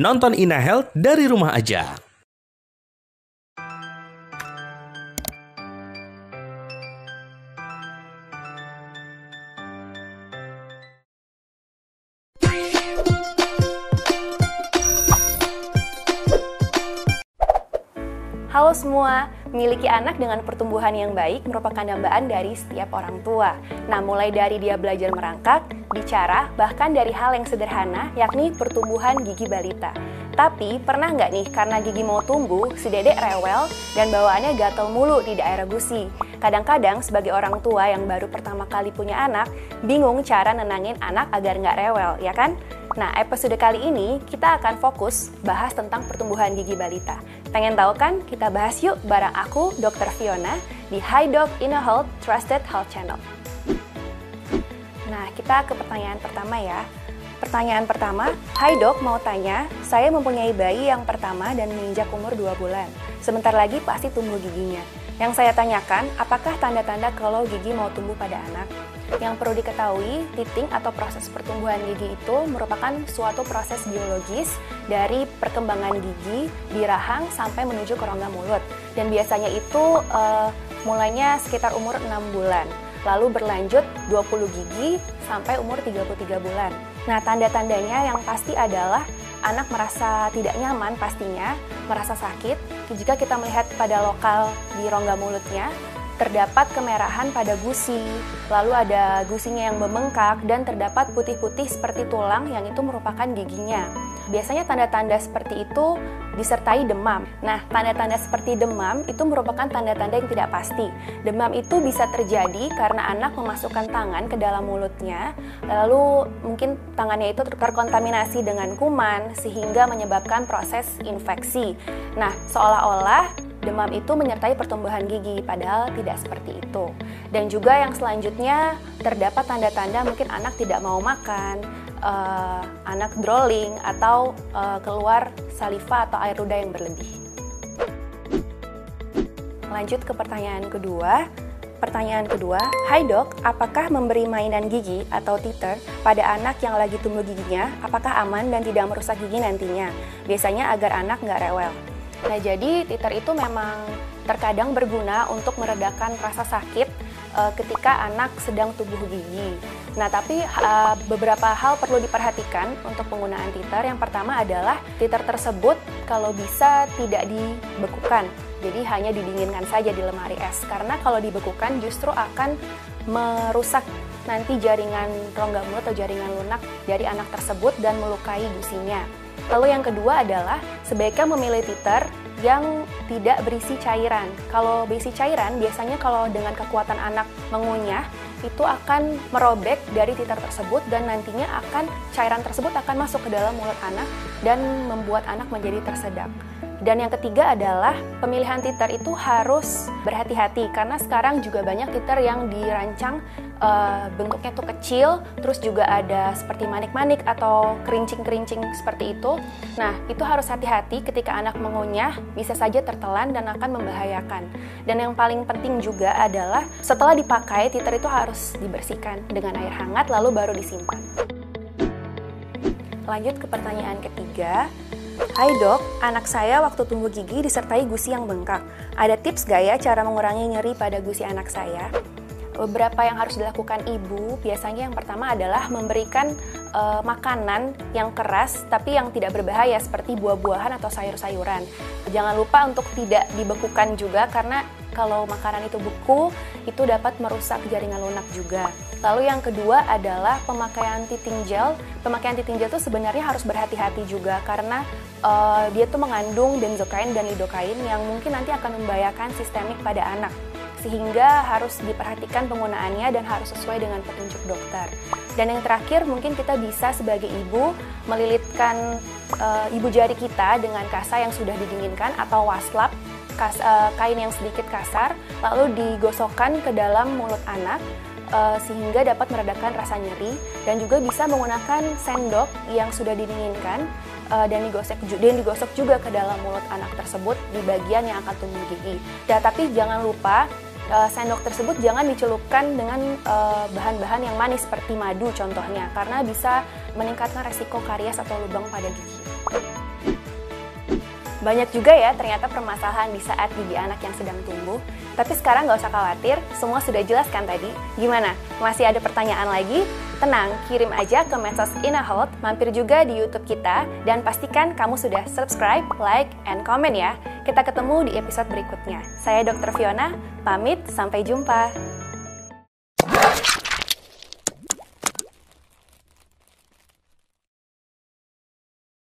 Nonton Ina Health dari rumah aja. Halo semua, memiliki anak dengan pertumbuhan yang baik merupakan dambaan dari setiap orang tua. Nah, mulai dari dia belajar merangkak, bicara, bahkan dari hal yang sederhana, yakni pertumbuhan gigi balita. Tapi, pernah nggak nih, karena gigi mau tumbuh, si dedek rewel dan bawaannya gatel mulu di daerah gusi. Kadang-kadang, sebagai orang tua yang baru pertama kali punya anak, bingung cara nenangin anak agar nggak rewel, ya kan? Nah, episode kali ini kita akan fokus bahas tentang pertumbuhan gigi balita. Pengen tahu kan? Kita bahas yuk bareng aku, Dr. Fiona, di High Doc Inner Health Trusted Health Channel. Nah, kita ke pertanyaan pertama ya. Pertanyaan pertama, Hai dok, mau tanya, saya mempunyai bayi yang pertama dan menginjak umur 2 bulan. Sebentar lagi pasti tumbuh giginya. Yang saya tanyakan, apakah tanda-tanda kalau gigi mau tumbuh pada anak? Yang perlu diketahui, titing atau proses pertumbuhan gigi itu merupakan suatu proses biologis dari perkembangan gigi di rahang sampai menuju ke rongga mulut. Dan biasanya itu uh, mulainya sekitar umur 6 bulan. Lalu berlanjut 20 gigi sampai umur 33 bulan. Nah, tanda-tandanya yang pasti adalah anak merasa tidak nyaman pastinya, merasa sakit. Jika kita melihat pada lokal di rongga mulutnya, terdapat kemerahan pada gusi, lalu ada gusinya yang membengkak dan terdapat putih-putih seperti tulang yang itu merupakan giginya. Biasanya tanda-tanda seperti itu disertai demam. Nah, tanda-tanda seperti demam itu merupakan tanda-tanda yang tidak pasti. Demam itu bisa terjadi karena anak memasukkan tangan ke dalam mulutnya, lalu mungkin tangannya itu terkontaminasi dengan kuman sehingga menyebabkan proses infeksi. Nah, seolah-olah demam itu menyertai pertumbuhan gigi, padahal tidak seperti itu. Dan juga yang selanjutnya terdapat tanda-tanda mungkin anak tidak mau makan, uh, anak drooling, atau uh, keluar saliva atau air ludah yang berlebih. Lanjut ke pertanyaan kedua. Pertanyaan kedua, Hai dok, apakah memberi mainan gigi atau teeter pada anak yang lagi tumbuh giginya, apakah aman dan tidak merusak gigi nantinya? Biasanya agar anak nggak rewel. Nah, jadi titer itu memang terkadang berguna untuk meredakan rasa sakit uh, ketika anak sedang tumbuh gigi. Nah, tapi uh, beberapa hal perlu diperhatikan untuk penggunaan titer. Yang pertama adalah titer tersebut kalau bisa tidak dibekukan. Jadi hanya didinginkan saja di lemari es. Karena kalau dibekukan justru akan merusak nanti jaringan rongga mulut atau jaringan lunak dari anak tersebut dan melukai gusinya. Lalu yang kedua adalah sebaiknya memilih titer yang tidak berisi cairan. Kalau berisi cairan, biasanya kalau dengan kekuatan anak mengunyah, itu akan merobek dari titer tersebut dan nantinya akan cairan tersebut akan masuk ke dalam mulut anak dan membuat anak menjadi tersedak. Dan yang ketiga adalah pemilihan titer itu harus berhati-hati karena sekarang juga banyak titer yang dirancang uh, bentuknya tuh kecil, terus juga ada seperti manik-manik atau kerincing-kerincing seperti itu. Nah, itu harus hati-hati ketika anak mengunyah, bisa saja tertelan dan akan membahayakan. Dan yang paling penting juga adalah setelah dipakai, titer itu harus dibersihkan dengan air hangat lalu baru disimpan. Lanjut ke pertanyaan ketiga, Hai dok, anak saya waktu tumbuh gigi disertai gusi yang bengkak. Ada tips gak ya cara mengurangi nyeri pada gusi anak saya? Beberapa yang harus dilakukan ibu biasanya yang pertama adalah memberikan uh, makanan yang keras tapi yang tidak berbahaya seperti buah-buahan atau sayur-sayuran. Jangan lupa untuk tidak dibekukan juga karena kalau makanan itu beku itu dapat merusak jaringan lunak juga. Lalu yang kedua adalah pemakaian titing gel. Pemakaian titing gel itu sebenarnya harus berhati-hati juga karena uh, dia tuh mengandung benzokain dan lidokain yang mungkin nanti akan membahayakan sistemik pada anak. Sehingga harus diperhatikan penggunaannya dan harus sesuai dengan petunjuk dokter. Dan yang terakhir mungkin kita bisa sebagai ibu melilitkan uh, ibu jari kita dengan kasa yang sudah didinginkan atau waslap kas, uh, kain yang sedikit kasar lalu digosokkan ke dalam mulut anak uh, sehingga dapat meredakan rasa nyeri dan juga bisa menggunakan sendok yang sudah didinginkan uh, dan digosok dan digosok juga ke dalam mulut anak tersebut di bagian yang akan tumbuh gigi. Dan tapi jangan lupa uh, sendok tersebut jangan dicelupkan dengan bahan-bahan uh, yang manis seperti madu contohnya karena bisa meningkatkan resiko karies atau lubang pada gigi. Banyak juga ya ternyata permasalahan di saat gigi anak yang sedang tumbuh. Tapi sekarang nggak usah khawatir, semua sudah jelas kan tadi? Gimana? Masih ada pertanyaan lagi? Tenang, kirim aja ke medsos InaHealth, mampir juga di YouTube kita, dan pastikan kamu sudah subscribe, like, and comment ya. Kita ketemu di episode berikutnya. Saya Dr. Fiona, pamit, sampai jumpa.